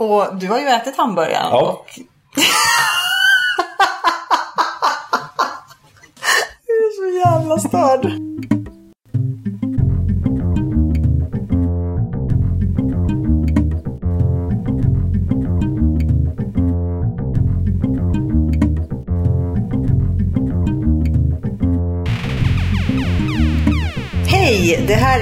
Och du har ju ätit hamburgaren. Ja. Och... du är så jävla störd.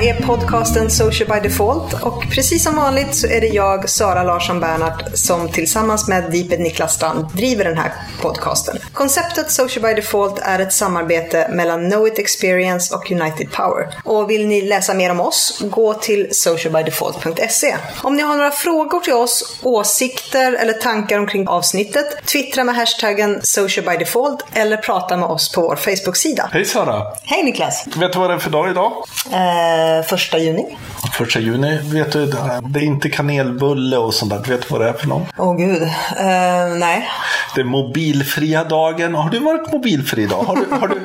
Är podcasten Social by Default. Och precis som vanligt så är det jag, Sara Larsson Bernhardt, som tillsammans med Deeped Niklas Strand driver den här podcasten. Konceptet Social by Default är ett samarbete mellan Know It Experience och United Power. Och vill ni läsa mer om oss, gå till socialbydefault.se. Om ni har några frågor till oss, åsikter eller tankar omkring avsnittet, twittra med hashtaggen socialbydefault eller prata med oss på vår Facebook-sida. Hej Sara! Hej Niklas! Vet du vad det är för dag idag? Eh, första juni. Första juni. Vet du, det är inte kanelbulle och sånt där. Vet du vad det är för någon? Åh gud. Eh, nej. Det är mobilfria dagen. Har du varit mobilfri idag? Har du, har du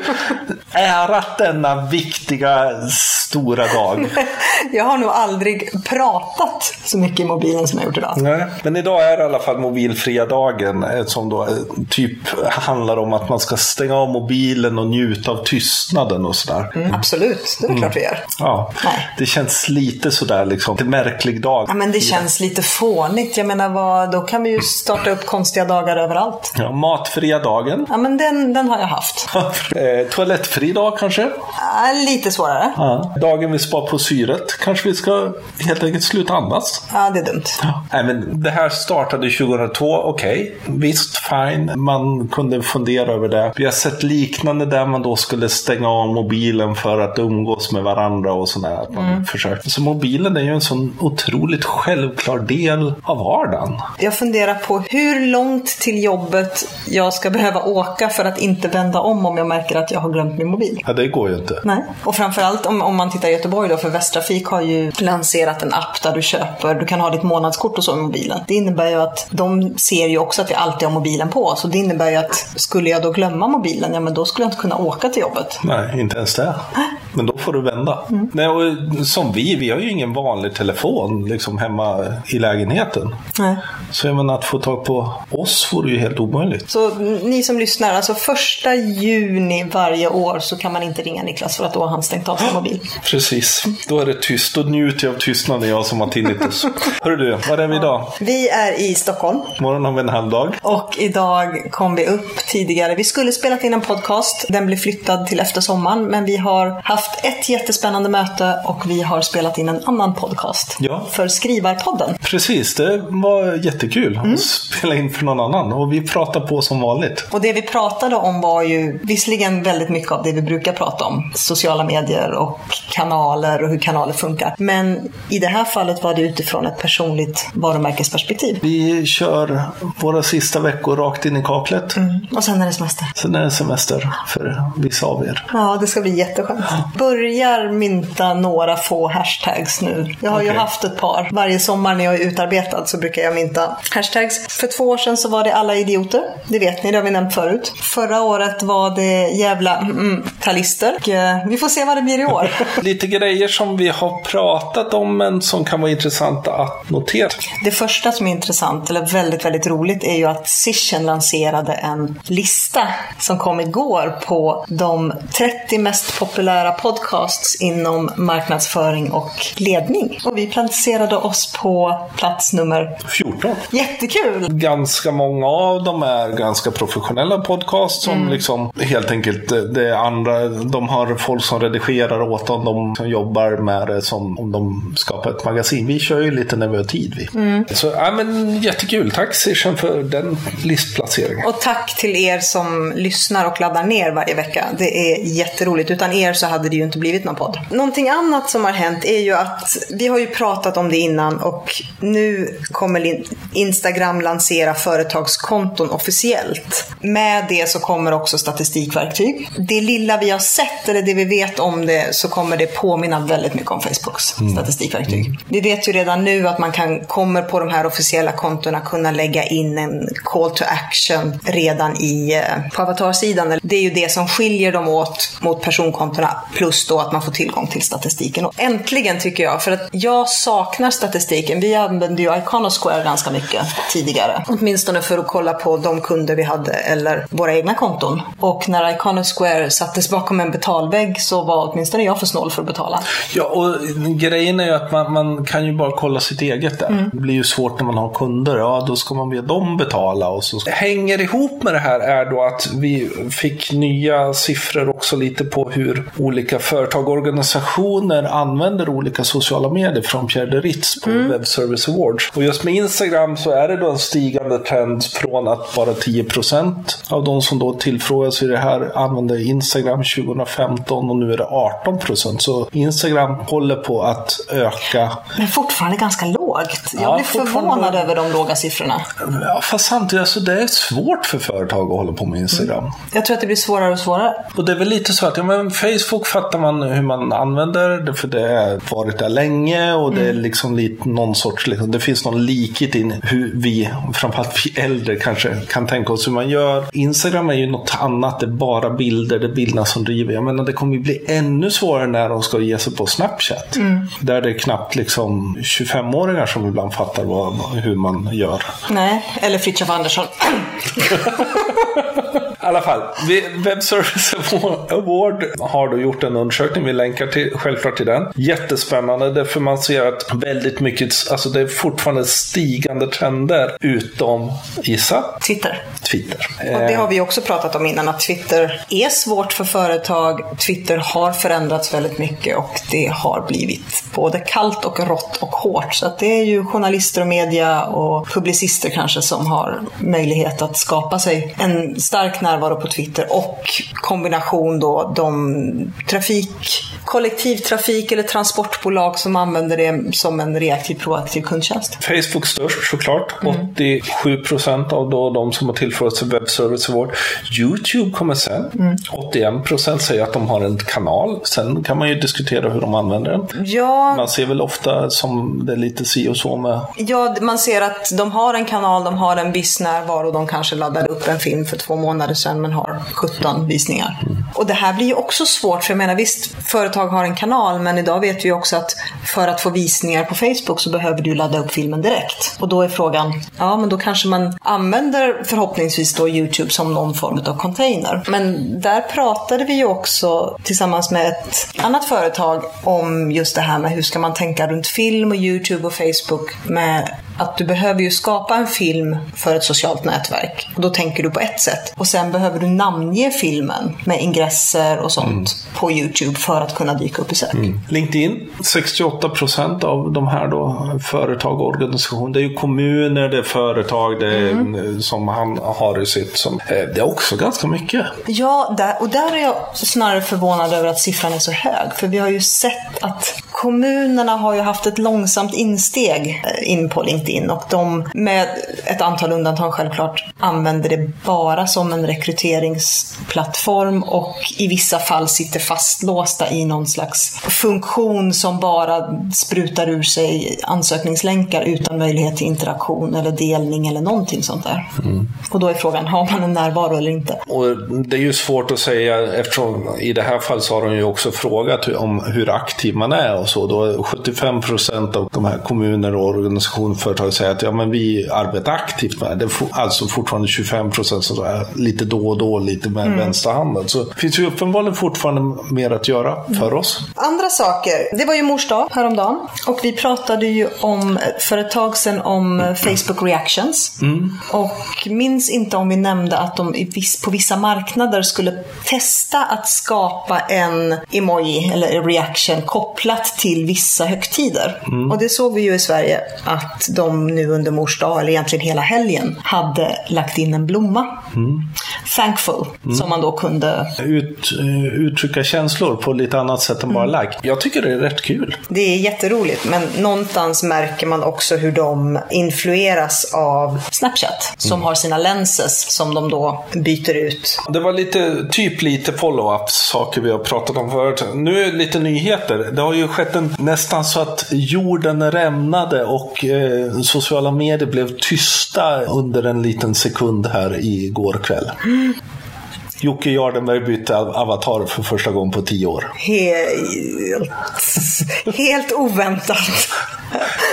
ärat denna viktiga, stora dag? Jag har nog aldrig pratat så mycket i mobilen som jag gjort idag. Nej, men idag är det i alla fall mobilfria dagen eh, som då eh, typ handlar om att man ska stänga av mobilen och njuta av tystnaden och sådär. Mm, absolut, det är klart vi gör. Ja, Nej. det känns lite sådär liksom, en märklig dag. Ja, men det känns lite fånigt. Jag menar, vad, då kan vi ju starta upp konstiga dagar överallt. Ja, matfria dagen. Ja, men den, den har jag haft. Eh, Toalettfri dag kanske? Ja, lite svårare. Ja. Dagen vi spar på syret. Kanske vi ska helt enkelt sluta andas. Ja, det är dumt. Nej, men det här startade 2002, okej. Visst, fine. Man kunde fundera över det. Vi har sett liknande där man då skulle stänga av mobilen för att umgås med varandra och sådär. Att man försökte. Så mobilen är ju en sån otroligt självklar del av vardagen. Jag funderar på hur långt till jobbet jag ska behöva åka för att inte vända om om jag märker att jag har glömt min mobil. Ja, det går ju inte. Nej. Och framförallt om, om man tittar i Göteborg då, för Västtrafik har ju lanserat en app där du köper, du kan ha ditt månadskort och så i mobilen. Det innebär ju att de ser ju också att vi alltid har mobilen på. Så det innebär ju att skulle jag då glömma mobilen, ja men då skulle jag inte kunna åka till jobbet. Nej, inte ens det. Men då får du vända. Nej, och som vi, vi har ju ingen vanlig telefon liksom hemma i lägenheten. Nej. Så jag menar att få tag på oss vore ju helt omöjligt. Så ni som lyssnar, alltså första juni varje år så kan man inte ringa Niklas för att då har han stängt av sin mobil. Precis, då är det tyst. Då njuter jag av tystnaden jag som har tinnitus. Hörru du, var är vi idag? Vi är i Stockholm Imorgon har vi en halvdag. och idag kom vi upp tidigare. Vi skulle spelat in en podcast. Den blev flyttad till efter sommaren, men vi har haft ett jättespännande möte och vi har spelat in en annan podcast Ja. för Skrivarpodden. Precis, det var jättekul att spela in för någon annan. Och vi pratar på som vanligt. Och det vi pratade om var ju visserligen väldigt mycket av det vi brukar prata om. Sociala medier och kanaler och hur kanaler funkar. Men i det här fallet var det utifrån ett personligt varumärkesperspektiv. Vi kör våra sista veckor rakt in i kaklet. Och sen är det semester. Sen är det semester för vissa av er. Ja, det ska bli jätteskönt. Börjar mynta några få hashtags nu. Jag har ju Okej. haft ett par. Varje sommar när jag är utarbetad så brukar jag mynta hashtags. För två år sedan så var det alla idioter. Det vet ni, det har vi nämnt förut. Förra året var det jävla mm, talister. Och, eh, vi får se vad det blir i år. Lite grejer som vi har pratat om men som kan vara intressanta att notera. Det första som är intressant, eller väldigt, väldigt roligt, är ju att Sishen lanserade en lista som kom igår på de 30 mest populära podcasts inom marknadsföring och ledning. Och vi placerade oss på plats nummer 14. Jättekul! Ganska många av dem är ganska professionella podcasts som liksom helt enkelt eh, det andra. De har folk som redigerar åt dem. De som jobbar med det som om de skapar ett magasin. Vi kör ju lite när vi har tid. Vi. Så ja, men jättekul. Tack Sishan för den listplaceringen. Och tack till er som lyssnar och laddar ner varje vecka. Det är jätteroligt. Utan er så hade det ju inte blivit någon podd. Någonting annat som har hänt är ju att vi har ju pratat om det innan och nu kommer Instagram lansera företagskonton officiellt. Med det så kommer också statistikverktyg. Det lilla vi har sett, eller det vi vet om det, så kommer det påminna väldigt mycket om Facebooks statistikverktyg. Vi vet ju redan nu att man kan, kommer på de här officiella kontona kunna lägga in en call to action redan i, eh, på avatarsidan. Det är ju det som skiljer dem åt mot personkontona plus då att man får tillgång till statistiken. Och äntligen tycker jag, för att jag saknar statistiken. Vi använde ju Iconosquare ganska mycket tidigare. Åtminstone för att kolla på de kunder vi hade eller våra egna konton. Och när Iconosquare sattes bakom en betalvägg så var åtminstone jag för snål för att betala. Ja, och grejen är ju att man, man kan ju bara kolla sitt eget där. Mm. Det blir ju svårt när man har kunder. Ja, då ska man be dem betala. Och så. Hänger ihop med det här är då att vi fick nya siffror också lite på hur olika företag och organisationer använder olika sociala medier från Pierre de Ritz på mm. Web Service Awards. Och just med Instagram så är det då en stigande trend från att bara 10 av de som då tillfrågas i det här använde Instagram 2015 och nu är det 18 Så Instagram håller på att öka. Men fortfarande ganska lågt. Jag ja, blir förvånad över de låga siffrorna. Ja, fast samtidigt, alltså, det är svårt för företag att hålla på med Instagram. Mm. Jag tror att det blir svårare och svårare. Och det är väl lite så att ja, men Facebook fattar man hur man använder det, för det har varit där länge och mm. det är mm. liksom lite någon sorts, liksom, det finns någon likhet i hur vi, framförallt vi äldre kanske, kan tänka oss hur man gör. Instagram är ju något annat, det är bara bilder, det är bilderna som driver. Jag menar, det kommer ju bli ännu svårare när de ska ge sig på Snapchat. Mm. Där det är knappt liksom 25-åringar som ibland fattar vad, hur man gör. Nej, eller Fritiof Andersson. I alla fall, Web Service Award har då gjort en undersökning. Vi länkar till, självklart till den. Jättespännande, därför man ser att väldigt mycket, alltså det är fortfarande stigande trender utom, gissa? Twitter. Twitter. Och det har vi också pratat om innan, att Twitter är svårt för företag. Twitter har förändrats väldigt mycket och det har blivit både kallt och rått och hårt. Så det är ju journalister och media och publicister kanske som har möjlighet att skapa sig en stark närvaro på Twitter och kombination då de trafik, kollektivtrafik eller transportbolag som använder det som en reaktiv proaktiv kundtjänst. Facebook störst såklart. Mm. 87 procent av då de som har tillförts en webbservice award. Youtube kommer sen. Mm. 81 procent säger att de har en kanal. Sen kan man ju diskutera hur de använder den. Ja. Man ser väl ofta som det är lite si och så med... Ja, man ser att de har en kanal, de har en viss närvaro, de kanske laddade upp en film för två månader sedan men har 17 visningar. Och det här blir ju också svårt, för jag menar visst, företag har en kanal, men idag vet vi också att för att få visningar på Facebook så behöver du ladda upp filmen direkt. Och då är frågan, ja men då kanske man använder förhoppningsvis då YouTube som någon form av container. Men där pratade vi ju också tillsammans med ett annat företag om just det här med hur ska man tänka runt film och YouTube och Facebook med att du behöver ju skapa en film för ett socialt nätverk. Och då tänker du på ett sätt. Och sen behöver du namnge filmen med ingresser och sånt mm. på YouTube för att kunna dyka upp i sök. Mm. LinkedIn, 68 procent av de här då, företag och organisationer. Det är ju kommuner, det är företag det är, mm. som han har i sitt. Som, eh, det är också ganska mycket. Ja, där, och där är jag snarare förvånad över att siffran är så hög. För vi har ju sett att kommunerna har ju haft ett långsamt insteg eh, in på LinkedIn LinkedIn och de, med ett antal undantag självklart, använder det bara som en rekryteringsplattform och i vissa fall sitter fastlåsta i någon slags funktion som bara sprutar ur sig ansökningslänkar utan möjlighet till interaktion eller delning eller någonting sånt där. Mm. Och då är frågan, har man en närvaro eller inte? Och det är ju svårt att säga eftersom i det här fallet så har de ju också frågat om hur aktiv man är och så. Då 75 procent av de här kommuner och organisationer för företag säger att ja, men vi arbetar aktivt med det. är alltså fortfarande 25 procent lite då och då, lite med mm. vänstra handen. Så det finns ju uppenbarligen fortfarande mer att göra för mm. oss. Andra saker. Det var ju mors dag häromdagen. Och vi pratade ju om, för ett tag sedan om Facebook reactions. Mm. Och minns inte om vi nämnde att de på vissa marknader skulle testa att skapa en emoji eller reaction kopplat till vissa högtider. Mm. Och det såg vi ju i Sverige att de nu under mors dag, eller egentligen hela helgen, hade lagt in en blomma. Mm. Thankful, mm. som man då kunde... Ut, uh, uttrycka känslor på lite annat sätt än mm. bara like. Jag tycker det är rätt kul. Det är jätteroligt, men någonstans märker man också hur de influeras av Snapchat, som mm. har sina lenses som de då byter ut. Det var lite, typ lite follow-ups saker vi har pratat om förut. Nu är det lite nyheter. Det har ju skett en, nästan så att jorden rämnade och eh, sociala medier blev tysta under en liten sekund här igår kväll. Jocke Jardenberg bytte avatar för första gången på tio år. Helt, helt oväntat.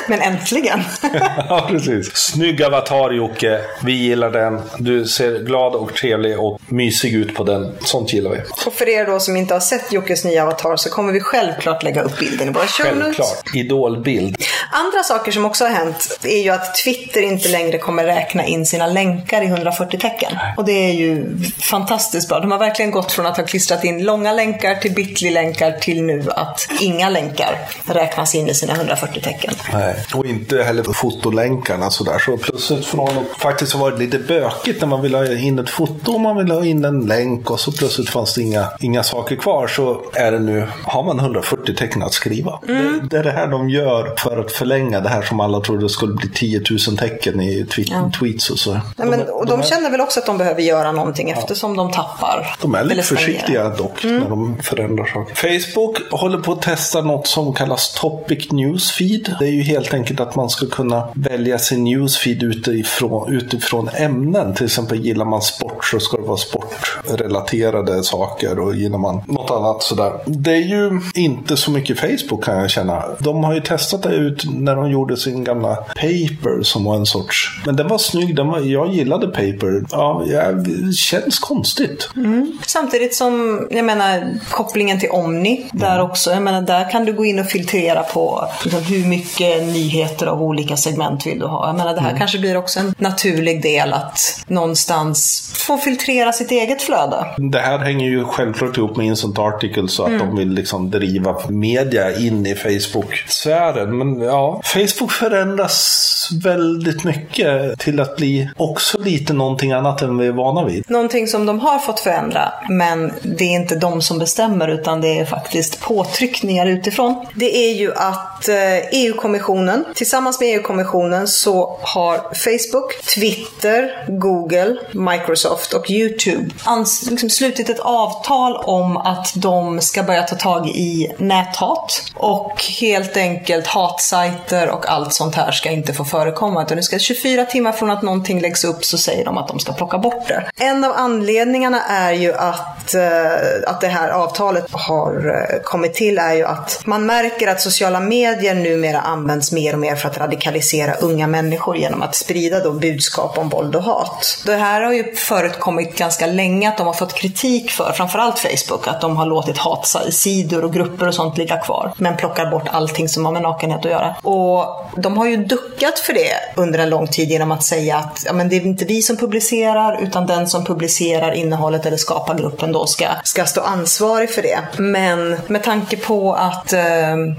Men äntligen. ja, precis. Snygg avatar Jocke. Vi gillar den. Du ser glad och trevlig och mysig ut på den. Sånt gillar vi. Och för er då som inte har sett Jockes nya avatar så kommer vi självklart lägga upp bilden i våra show Självklart. Idolbild. Andra saker som också har hänt är ju att Twitter inte längre kommer räkna in sina länkar i 140 tecken. Och det är ju fantastiskt bra. De har verkligen gått från att ha klistrat in långa länkar till bitly-länkar till nu att inga länkar räknas in i sina 140 tecken. Nej, och inte heller fotolänkarna sådär. Så plötsligt från att faktiskt har varit lite bökigt när man vill ha in ett foto och man vill ha in en länk och så plötsligt fanns det inga, inga saker kvar så är det nu, har man 140 tecken att skriva. Mm. Det, det, är det här de gör för att förlänga det här som alla trodde skulle bli 10 000 tecken i tweet, ja. tweets och så. Nej, men, de, och de, de känner väl också att de behöver göra någonting ja. eftersom de tappar. De är lite försiktiga dock mm. när de förändrar saker. Facebook håller på att testa något som kallas Topic Newsfeed. Det är ju helt enkelt att man ska kunna välja sin newsfeed utifrån, utifrån ämnen. Till exempel gillar man sport så ska det vara sportrelaterade saker och gillar man något annat sådär. Det är ju inte så mycket Facebook kan jag känna. De har ju testat det ut när de gjorde sin gamla Paper som var en sorts... Men den var snygg. Den var, jag gillade Paper. Ja, det känns konstigt. Mm. Samtidigt som, jag menar, kopplingen till Omni. Där mm. också. Jag menar, där kan du gå in och filtrera på liksom, hur mycket nyheter av olika segment vill du ha. Jag menar, det här mm. kanske blir också en naturlig del att någonstans få filtrera sitt eget flöde. Det här hänger ju självklart ihop med Instant Articles så att mm. de vill liksom driva media in i Facebook-sfären. Men ja, Facebook förändras väldigt mycket till att bli också lite någonting annat än vi är vana vid. Någonting som de har fått förändra, men det är inte de som bestämmer utan det är faktiskt påtryckningar utifrån. Det är ju att eh, EU-kommissionen, tillsammans med EU-kommissionen så har Facebook, Twitter, Google, Microsoft och YouTube liksom slutit ett avtal om att de ska börja ta tag i näthat och helt enkelt hatsajter och allt sånt här ska inte få förekomma. Utan det ska 24 timmar från att någonting läggs upp så säger de att de ska plocka bort det. En av anledningarna är ju att, eh, att det här avtalet har eh, kommit till är ju att man märker att sociala medier numera används mer och mer för att radikalisera unga människor genom att sprida då budskap om våld och hat. Det här har ju förekommit ganska länge att de har fått kritik för, framförallt Facebook, att de har låtit hatsidor och grupper och sånt ligga kvar, men plockar bort allting som har med nakenhet att göra. Och de har ju duckat för det under en lång tid genom att säga att ja, men det är inte vi som publicerar, utan den som publicerar innehållet eller skapargruppen då ska, ska stå ansvarig för det. Men med tanke på att eh,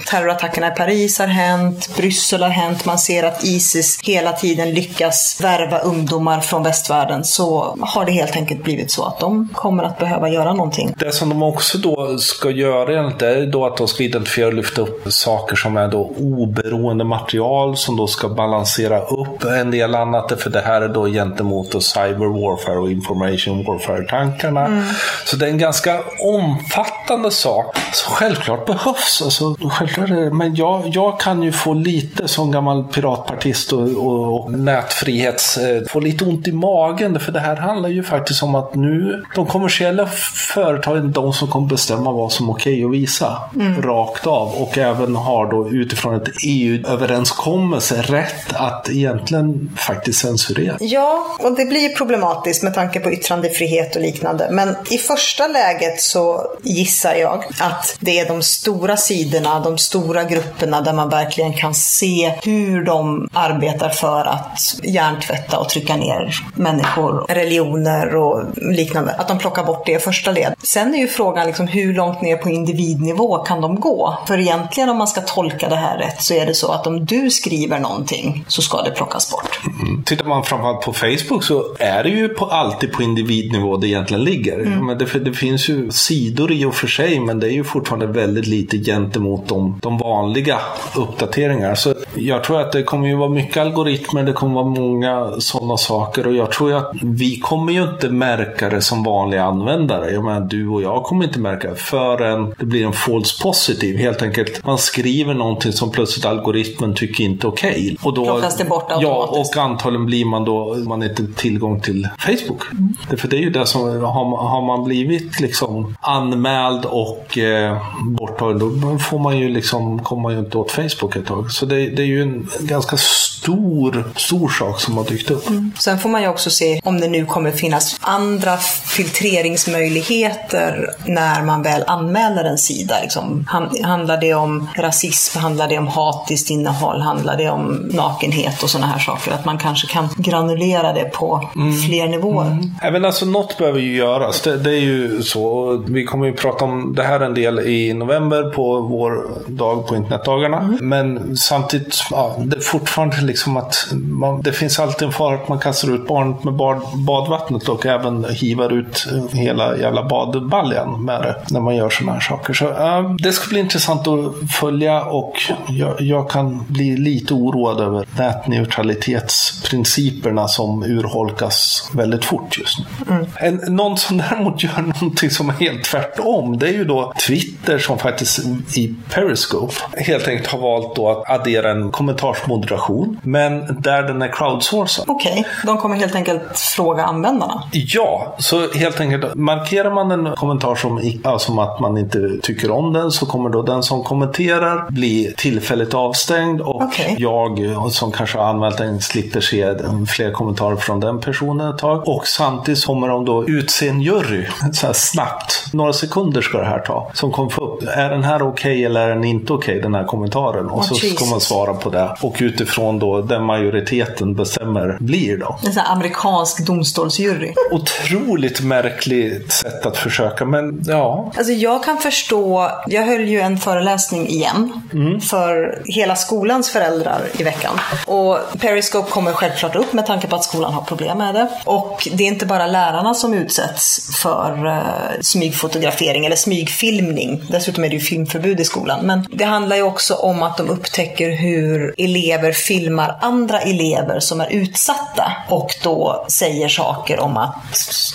terrorattackerna i Paris har hänt, Bryssel har hänt, man ser att Isis hela tiden lyckas värva ungdomar från västvärlden så har det helt enkelt blivit så att de kommer att behöva göra någonting. Det som de också då ska göra det är då att de ska identifiera och lyfta upp saker som är då oberoende material som då ska balansera upp en del annat. För det här är då gentemot då cyber warfare och information warfare warfare-tankarna. Mm. Så det är en ganska omfattande sak som självklart behövs. Alltså, självklart men jag, jag kan ju få lite som gammal piratpartist och, och, och nätfrihets... Eh, få lite ont i magen. För det här handlar ju faktiskt om att nu de kommersiella företagen de som kommer bestämma vad som är okej okay att visa. Mm. Rakt av. Och även har då utifrån ett EU-överenskommelse rätt att egentligen faktiskt censurera. Ja, och det blir problematiskt med tanke på yttrandefrihet och liknande. Men i första läget så gissar jag att det är de stora sidorna, de stora grupperna där man verkligen kan se hur de arbetar för att hjärntvätta och trycka ner människor, religioner och liknande. Att de plockar bort det i första led. Sen är ju frågan liksom hur långt ner på individnivå kan de gå? För egentligen om man ska tolka det här rätt så är det så att om du skriver någonting så ska det plockas bort. Mm. Tittar man framförallt på Facebook så är det ju på, alltid på individnivå det egentligen ligger. Mm. Men det, det finns ju sidor i och för sig men det är ju fortfarande väldigt lite gentemot de, de vanliga uppdateringarna. Så jag tror att det kommer ju vara mycket algoritmer, det kommer vara många sådana saker och jag tror ju att vi kommer ju inte märka det som vanliga användare. Jag menar, du och jag kommer inte märka det förrän det blir en false positive. Helt enkelt, man skriver någonting som plötsligt algoritmen tycker inte är okej. Okay. då plockas det bort automatiskt. Ja, och antagligen blir man då, man inte tillgång till Facebook. Mm. För det är ju det som, har, har man blivit liksom anmäld och eh, borttagen, då får man ju liksom, kommer man ju inte åt Facebook ett tag. Så det, det är ju en ganska stor stor, stor sak som har dykt upp. Mm. Sen får man ju också se om det nu kommer finnas andra filtreringsmöjligheter när man väl anmäler en sida. Liksom, handlar det om rasism, handlar det om hatiskt innehåll, handlar det om nakenhet och sådana här saker? Att man kanske kan granulera det på mm. fler nivåer. Mm. Även alltså något behöver ju göras. Det, det, är ju så. Vi kommer ju prata om det här en del i november på vår dag på internetdagarna. Mm. Men samtidigt, ja, det är fortfarande liksom att man, det finns alltid en fara att man kastar ut barnet med bad, badvattnet och även hivar ut hela jävla badbaljan med det när man gör sådana här saker. Så äh, det ska bli intressant att följa och jag, jag kan bli lite oroad över nätneutralitetsprinciperna som urholkas väldigt fort just nu. Mm. En, någon som däremot gör någonting som är helt tvärtom, det är ju då Twitter som faktiskt i Periscope helt enkelt har valt då att addera en kommentarsmoderation, men där den är crowdsourcad. Okej, okay. de kommer helt enkelt fråga användarna? Ja, så helt enkelt markerar man en kommentar som, som att man inte tycker om den så kommer då den som kommenterar bli tillfälligt avstängd och okay. jag som kanske har anmält den slipper se fler kommentarer från den personen ett tag. Och samtidigt kommer de då utse en jury så här snabbt. Några sekunder ska det här ta. Som kommer få upp, är den här okej okay eller är den inte okej okay, den här kommentaren? Och oh, så Jesus. ska man svara på det. Och utifrån då den majoriteten bestämmer blir då. En sån här amerikansk domstolsjury. Otroligt märkligt sätt att försöka men ja. Alltså jag kan förstå, jag höll ju en föreläsning igen mm. för hela skolans föräldrar i veckan. Och Periscope kommer självklart upp med tanke på att skolan har problem med det. Och det är inte bara lärarna som utsätts för uh, smygfotografering eller smygfilmning. Dessutom är det ju filmförbud i skolan. Men det handlar ju också om att de upptäcker hur elever filmar andra elever som är utsatta och då säger saker om att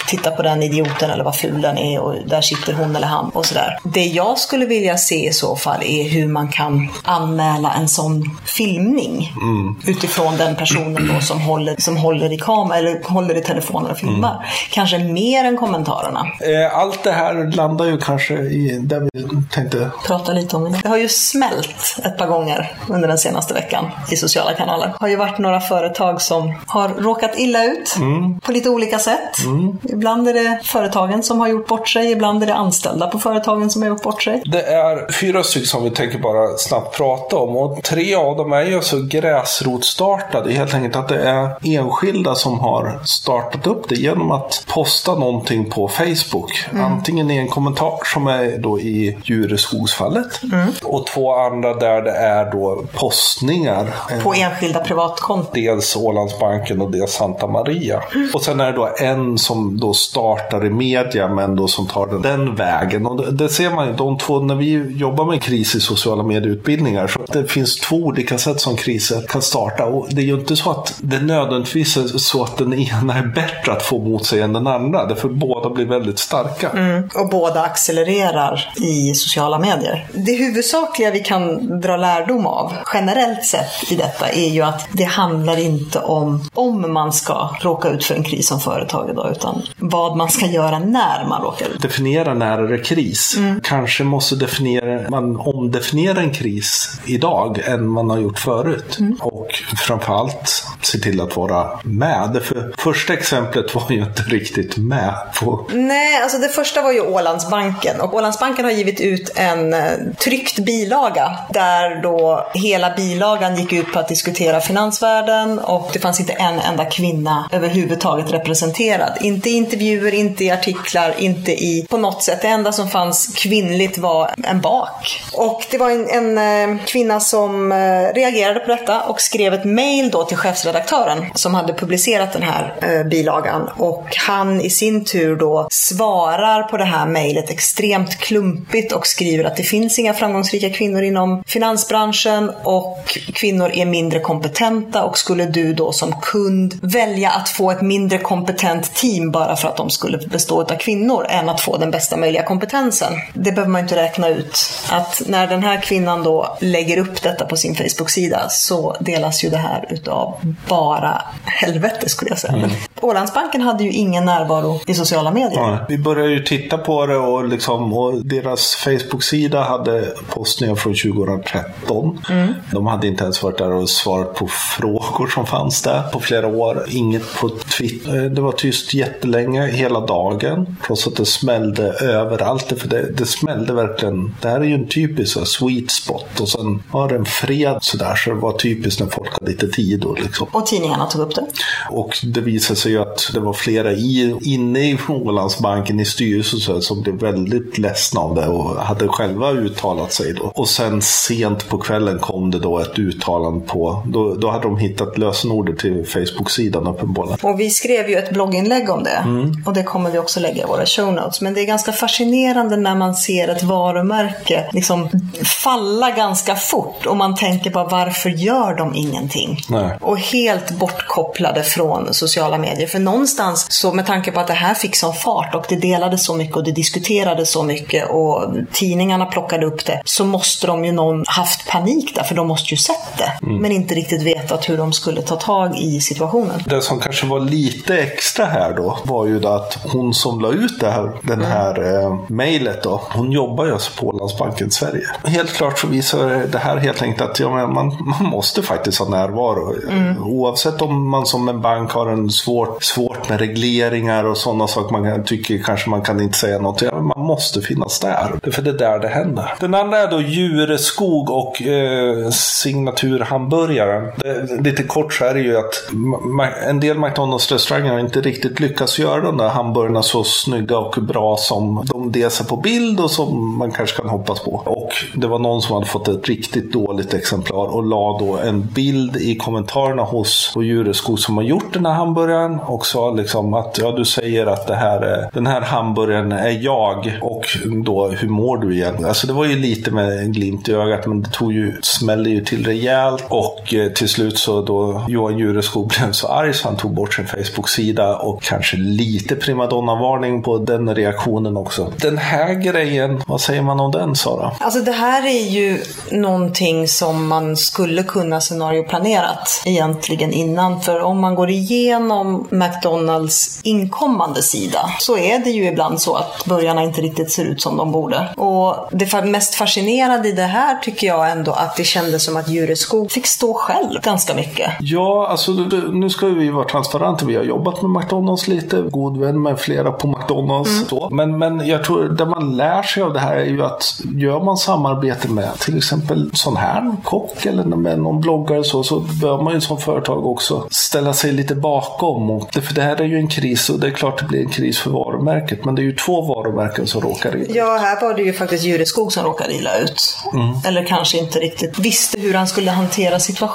titta på den idioten eller vad ful den är och där sitter hon eller han och sådär. Det jag skulle vilja se i så fall är hur man kan anmäla en sån filmning mm. utifrån den personen då som håller, som håller i kamera eller håller i telefonen och filmar. Mm. Kanske mer än kommentarerna. Eh, allt det här landar ju kanske i det vi tänkte prata lite om. Det har ju smält ett par gånger under den senaste veckan i sociala kanaler. Det har ju varit några företag som har råkat illa ut mm. på lite olika sätt. Mm. Ibland är det företagen som har gjort bort sig, ibland är det anställda på företagen som har gjort bort sig. Det är fyra stycken som vi tänker bara snabbt prata om och tre av dem är ju så gräsrotstartade. Helt enkelt att det är enskilda som har startat upp det genom att posta någonting på Facebook. Mm. Antingen i en kommentar som är då i Djureskogsfallet mm. och två andra där det är då postningar. På enskilda privatkonton. Dels Ålandsbanken och dels Santa Maria. Mm. Och sen är det då en som då startar i media men då som tar den, den vägen. Och det, det ser man ju, de två, när vi jobbar med kris i sociala medieutbildningar så det finns två olika sätt som kriser kan starta. Och det är ju inte så att det nödvändigtvis är så att den ena är bättre att få mot sig än den andra. Därför båda blir väldigt starka. Mm. Och båda accelererar i sociala medier. Det huvudsakliga vi kan dra lärdom av generellt sett i detta är ju att det handlar inte om om man ska råka ut för en kris som företag idag utan vad man ska göra när man råkar ut. Definiera när är det kris. Mm. Kanske måste definiera, man omdefiniera en kris idag än man har gjort förut. Mm. Och framförallt se till att vara med. För första exemplet var ju inte riktigt med på... Nej, alltså det första var ju Ålandsbanken. Och Ålandsbanken har givit ut en eh, tryckt bilaga där då hela bilagan gick ut på att diskutera prioritera finansvärlden och det fanns inte en enda kvinna överhuvudtaget representerad. Inte i intervjuer, inte i artiklar, inte i på något sätt. Det enda som fanns kvinnligt var en bak. Och det var en, en eh, kvinna som eh, reagerade på detta och skrev ett mail då till chefsredaktören som hade publicerat den här eh, bilagan. Och han i sin tur då svarar på det här mejlet extremt klumpigt och skriver att det finns inga framgångsrika kvinnor inom finansbranschen och kvinnor är mindre kompetenta och skulle du då som kund välja att få ett mindre kompetent team bara för att de skulle bestå av kvinnor än att få den bästa möjliga kompetensen. Det behöver man inte räkna ut. Att när den här kvinnan då lägger upp detta på sin Facebook-sida så delas ju det här utav bara helvete skulle jag säga. Mm. Ålandsbanken hade ju ingen närvaro i sociala medier. Ja, vi började ju titta på det och, liksom, och deras Facebook-sida hade postningar från 2013. Mm. De hade inte ens varit där och svarat på frågor som fanns där på flera år. Inget på Twitter. Eh, det var tyst jättelänge, hela dagen. Trots att det smällde överallt. För det, det smällde verkligen. Det här är ju en typisk så, sweet spot. Och sen var det en fred sådär. Så det var typiskt när folk hade lite tid. Och, liksom. och tidningarna tog upp det? Och det visade sig ju att det var flera i, inne i Ålandsbanken i styrelsen som blev väldigt ledsna av det och hade själva uttalat sig då. Och sen sent på kvällen kom det då ett uttalande på, då, då hade de hittat lösenordet till Facebook-sidan uppenbarligen. Och vi skrev ju ett blogginlägg om det mm. och det kommer vi också lägga i våra show notes. Men det är ganska fascinerande när man ser ett varumärke liksom falla ganska fort och man tänker bara varför gör de ingenting? Nej. Och helt bortkopplade från sociala medier. För någonstans, så med tanke på att det här fick sån fart och det delades så mycket och det diskuterades så mycket och tidningarna plockade upp det, så måste de ju någon haft panik där, för de måste ju sett det. Mm. Men inte riktigt vetat hur de skulle ta tag i situationen. Det som kanske var lite extra här då, var ju att hon som la ut det här, den mm. här eh, mejlet då, hon jobbar ju alltså på Ålandsbanken Sverige. Helt klart så visar det här helt enkelt att ja, man, man måste faktiskt ha närvaro. Mm. Oavsett om man som en bank har en svårt, svårt med regleringar och sådana saker man tycker kanske man kan inte säga något. Ja, man måste finnas där. För det är där det händer. Den andra är då Djureskog och eh, signaturhamburgaren. lite kort så är det ju att en del McDonalds-restauranger har inte riktigt lyckats göra de där hamburgarna så snygga och bra som de dels är på bild och som man kanske kan hoppas på. Och det var någon som hade fått ett riktigt dåligt exemplar och la då en bild i kommentarerna hos Djuresko som har gjort den här hamburgaren och sa liksom att ja, du säger att det här är, den här hamburgaren är jag och då hur mår du igen? Alltså det var ju lite med en glimt i ögat men det tog ju, smällde ju till rejält och och eh, till slut så då Johan Jureskog blev så arg så han tog bort sin Facebook-sida och kanske lite primadonna-varning på den reaktionen också. Den här grejen, vad säger man om den Sara? Alltså det här är ju någonting som man skulle kunna scenarioplanerat egentligen innan. För om man går igenom McDonalds inkommande sida så är det ju ibland så att börjarna inte riktigt ser ut som de borde. Och det mest fascinerande i det här tycker jag ändå att det kändes som att Jureskog fick stå själv ganska mycket. Ja, alltså nu ska vi vara transparenta. Vi har jobbat med McDonalds lite, god vän med flera på McDonalds. Mm. Så. Men, men jag tror det man lär sig av det här är ju att gör man samarbete med till exempel sån här kock eller med någon bloggare så, så bör man ju som företag också ställa sig lite bakom. Och det, för det här är ju en kris och det är klart det blir en kris för varumärket. Men det är ju två varumärken som råkar illa Ja, här var det ju faktiskt Jureskog som råkade illa ut. Mm. Eller kanske inte riktigt visste hur han skulle hantera situationen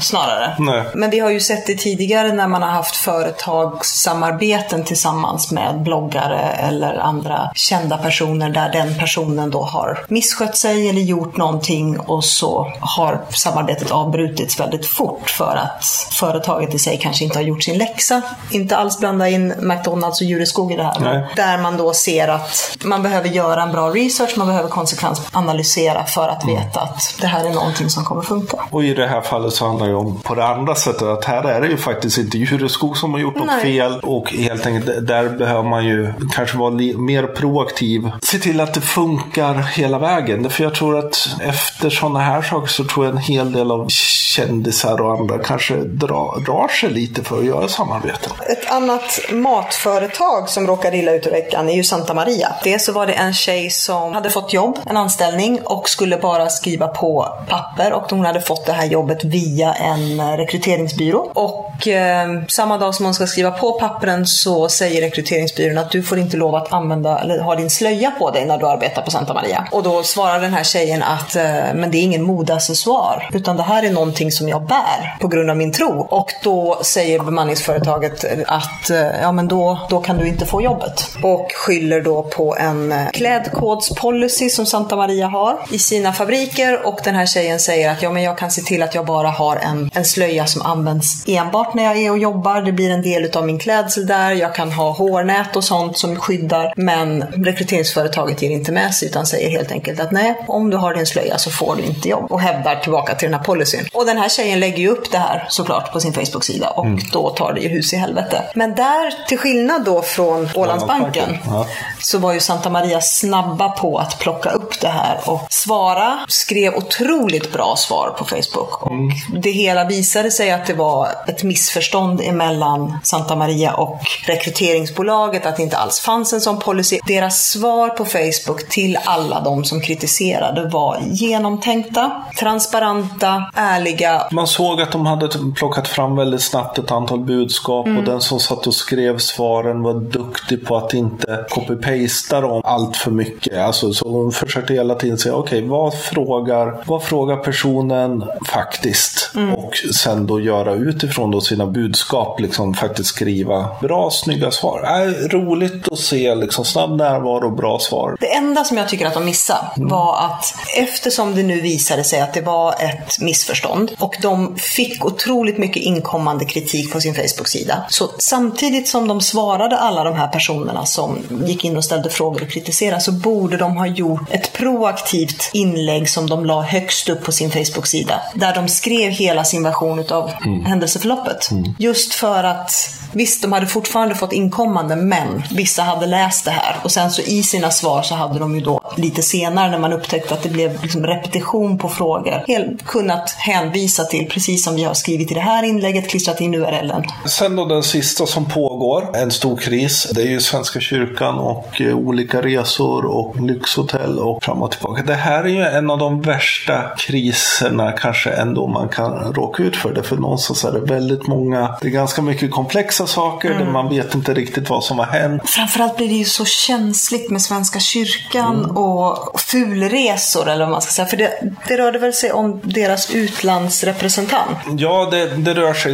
snarare. Nej. Men vi har ju sett det tidigare när man har haft företagssamarbeten tillsammans med bloggare eller andra kända personer där den personen då har misskött sig eller gjort någonting och så har samarbetet avbrutits väldigt fort för att företaget i sig kanske inte har gjort sin läxa. Inte alls blanda in McDonalds och Jureskog i det här. Nej. Där man då ser att man behöver göra en bra research, man behöver konsekvensanalysera för att mm. veta att det här är någonting som kommer funka. Och i det här fallet så handlar det om på det andra sättet att här är det ju faktiskt inte Jureskog som har gjort något Nej. fel och helt enkelt där behöver man ju kanske vara mer proaktiv. Se till att det funkar hela vägen. För jag tror att efter sådana här saker så tror jag en hel del av kändisar och andra kanske drar, drar sig lite för att göra samarbeten. Ett annat matföretag som råkade illa ut i veckan är ju Santa Maria. Dels så var det en tjej som hade fått jobb, en anställning och skulle bara skriva på papper och hon hade fått det här jobbet via en rekryteringsbyrå. Och eh, samma dag som hon ska skriva på pappren så säger rekryteringsbyrån att du får inte lov att använda eller ha din slöja på dig när du arbetar på Santa Maria. Och då svarar den här tjejen att eh, men det är ingen modeaccessoar utan det här är någonting som jag bär på grund av min tro. Och då säger bemanningsföretaget att eh, ja men då, då kan du inte få jobbet. Och skyller då på en eh, klädkodspolicy som Santa Maria har i sina fabriker och den här tjejen säger att ja men jag kan se till att jag bara har en, en slöja som används enbart när jag är och jobbar. Det blir en del av min klädsel där. Jag kan ha hårnät och sånt som skyddar. Men rekryteringsföretaget ger inte med sig utan säger helt enkelt att nej, om du har din slöja så får du inte jobb. Och hävdar tillbaka till den här policyn. Och den här tjejen lägger ju upp det här såklart på sin Facebook-sida och mm. då tar det ju hus i helvete. Men där, till skillnad då från Ålandsbanken, ja. så var ju Santa Maria snabba på att plocka upp det här och svara. Skrev otroligt bra svar på Facebook. Och det hela visade sig att det var ett missförstånd emellan Santa Maria och rekryteringsbolaget, att det inte alls fanns en sån policy. Deras svar på Facebook till alla de som kritiserade var genomtänkta, transparenta, ärliga. Man såg att de hade plockat fram väldigt snabbt ett antal budskap mm. och den som satt och skrev svaren var duktig på att inte copy-pasta dem allt för mycket. Alltså, så hon försökte hela tiden säga, okej, okay, vad, frågar, vad frågar personen faktiskt? Mm. Och sen då göra utifrån då sina budskap, liksom faktiskt skriva bra, snygga svar. Äh, roligt att se liksom, snabb närvaro och bra svar. Det enda som jag tycker att de missade mm. var att eftersom det nu visade sig att det var ett missförstånd och de fick otroligt mycket inkommande kritik på sin Facebook-sida. Så samtidigt som de svarade alla de här personerna som gick in och ställde frågor och kritiserade så borde de ha gjort ett proaktivt inlägg som de la högst upp på sin Facebook-sida. Där de skrev hela sin version av mm. händelseförloppet. Mm. Just för att Visst, de hade fortfarande fått inkommande, men vissa hade läst det här. Och sen så i sina svar så hade de ju då lite senare när man upptäckte att det blev liksom repetition på frågor, helt kunnat hänvisa till, precis som vi har skrivit i det här inlägget, klistrat in URLen. Sen då den sista som pågår, en stor kris, det är ju Svenska kyrkan och eh, olika resor och lyxhotell och fram och tillbaka. Det här är ju en av de värsta kriserna kanske ändå man kan råka ut för. Det för någonstans är det väldigt många, det är ganska mycket komplexa saker mm. där man vet inte riktigt vad som har hänt. Framförallt blir det ju så känsligt med Svenska kyrkan mm. och fulresor eller vad man ska säga. För det, det rörde väl sig om deras utlandsrepresentant? Ja, det, det rör sig.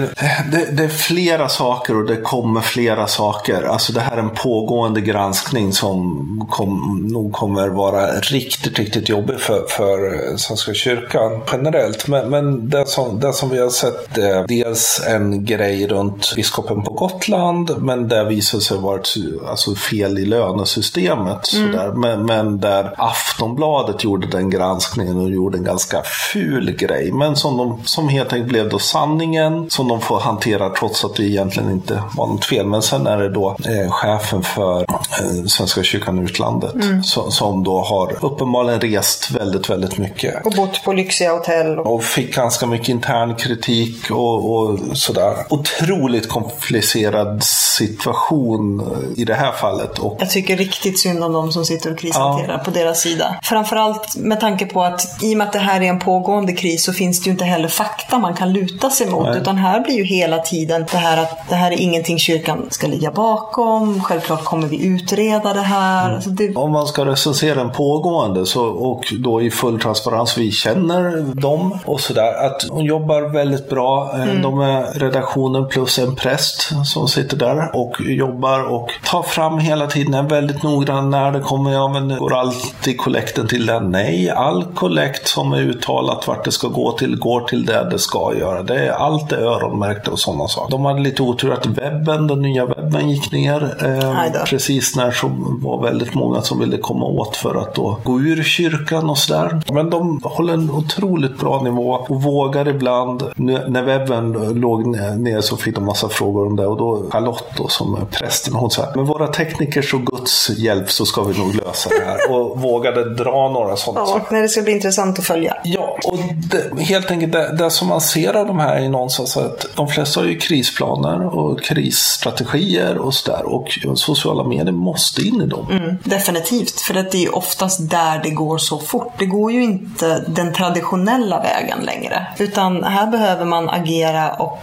Det, det, är flera saker och det kommer flera saker. Alltså det här är en pågående granskning som kom, nog kommer vara riktigt, riktigt jobbig för, för Svenska kyrkan generellt. Men, men det, som, det som vi har sett, är dels en grej runt biskopen på Gotland, men det visar sig vara ett, alltså fel i lönesystemet. Mm. Sådär. Men, men där Aftonbladet gjorde den granskningen och gjorde en ganska ful grej. Men som, de, som helt enkelt blev då sanningen, som de får hantera trots att det egentligen inte var något fel. Men sen är det då eh, chefen för eh, Svenska kyrkan utlandet mm. som, som då har uppenbarligen rest väldigt, väldigt mycket. Och bott på lyxiga hotell. Och fick ganska mycket intern kritik och, och sådär. Otroligt komplicerad situation i det här fallet. Och... Jag tycker riktigt synd om de som sitter och krishanterar ja. på deras sida. Framförallt med tanke på att i och med att det här är en pågående kris så finns det ju inte heller fakta man kan luta sig mot. Nej. Utan här blir ju hela tiden det här att det här är ingenting kyrkan ska ligga bakom. Självklart kommer vi utreda det här. Mm. Alltså det... Om man ska recensera en pågående så, och då i full transparens, vi känner dem och sådär. Att hon jobbar väldigt bra. Eh, mm. De är redaktionen plus en präst som sitter där och jobbar och tar fram hela tiden, är väldigt noggrann när det kommer, ja men går alltid kollekten till den? Nej, all kollekt som är uttalat vart det ska gå till går till det det ska göra. Det är allt är öronmärkt och sådana saker. De hade lite otur att webben, den nya webben gick ner eh, precis när så var väldigt många som ville komma åt för att då gå ur kyrkan och sådär. Men de håller en otroligt bra nivå och vågar ibland. När webben låg ner så fick de massa frågor om det och då Charlotte då, som är prästen, hon sa med våra teknikers och Guds hjälp så ska vi nog lösa det här. Och vågade dra några sådana ja, saker. det ska bli intressant att följa. Ja, och det, helt enkelt det, det, som man ser av de här är någonstans att de flesta har ju krisplaner och krisstrategier och sådär. Och sociala medier måste in i dem. Mm, definitivt, för det är ju oftast där det går så fort. Det går ju inte den traditionella vägen längre. Det. Utan här behöver man agera och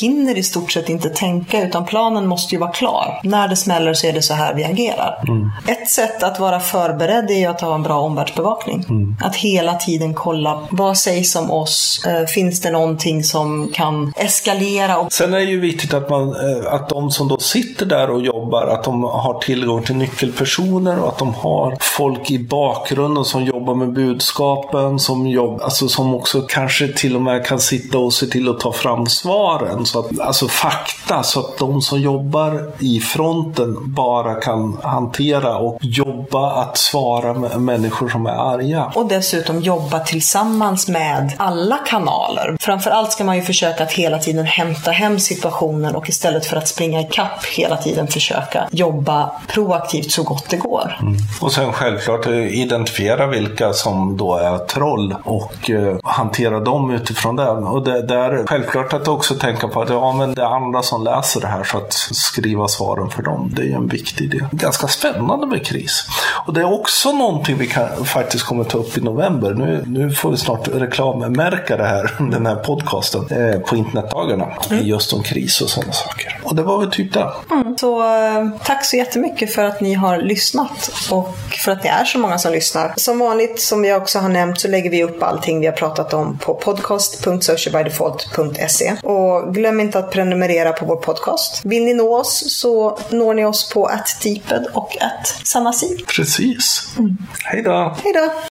hinner i stort sett inte tänka utan planen måste ju vara klar. När det smäller så är det så här vi agerar. Mm. Ett sätt att vara förberedd är att ha en bra omvärldsbevakning. Mm. Att hela tiden kolla vad sägs om oss? Eh, finns det någonting som kan eskalera? Sen är det ju viktigt att, man, eh, att de som då sitter där och jobbar, att de har tillgång till nyckelpersoner och att de har folk i bakgrunden som jobbar med budskapen, som, jobb, alltså som också kanske till och med kan sitta och se till att ta fram svaren. Så att, alltså fakta, så att de som jobbar i fronten bara kan hantera och jobba att svara med människor som är arga. Och dessutom jobba tillsammans med alla kanaler. Framförallt ska man ju försöka att hela tiden hämta hem situationen och istället för att springa ikapp hela tiden försöka jobba proaktivt så gott det går. Mm. Och sen självklart identifiera vilka som då är troll och eh, hantera dem utifrån det. Och det, det är självklart att också tänka på att ja, men det är andra som läser det här så att skriva svaren för dem. Det är en viktig del. Ganska spännande med kris. Och det är också någonting vi kan, faktiskt kommer ta upp i november. Nu, nu får vi snart reklammärka det här, den här podcasten eh, på internetdagarna. Mm. Just om kris och sådana saker. Och det var väl typ det. Mm. Så eh, tack så jättemycket för att ni har lyssnat och för att det är så många som lyssnar. Som vanligt, som vi också har nämnt, så lägger vi upp allting vi har pratat om på podcast.socialbydefault.se. Och glöm inte att prenumerera på vår podcast. Vill ni nå oss så når ni oss på attdeeped och att sanasi. Precis. Mm. Hej då! Hej då!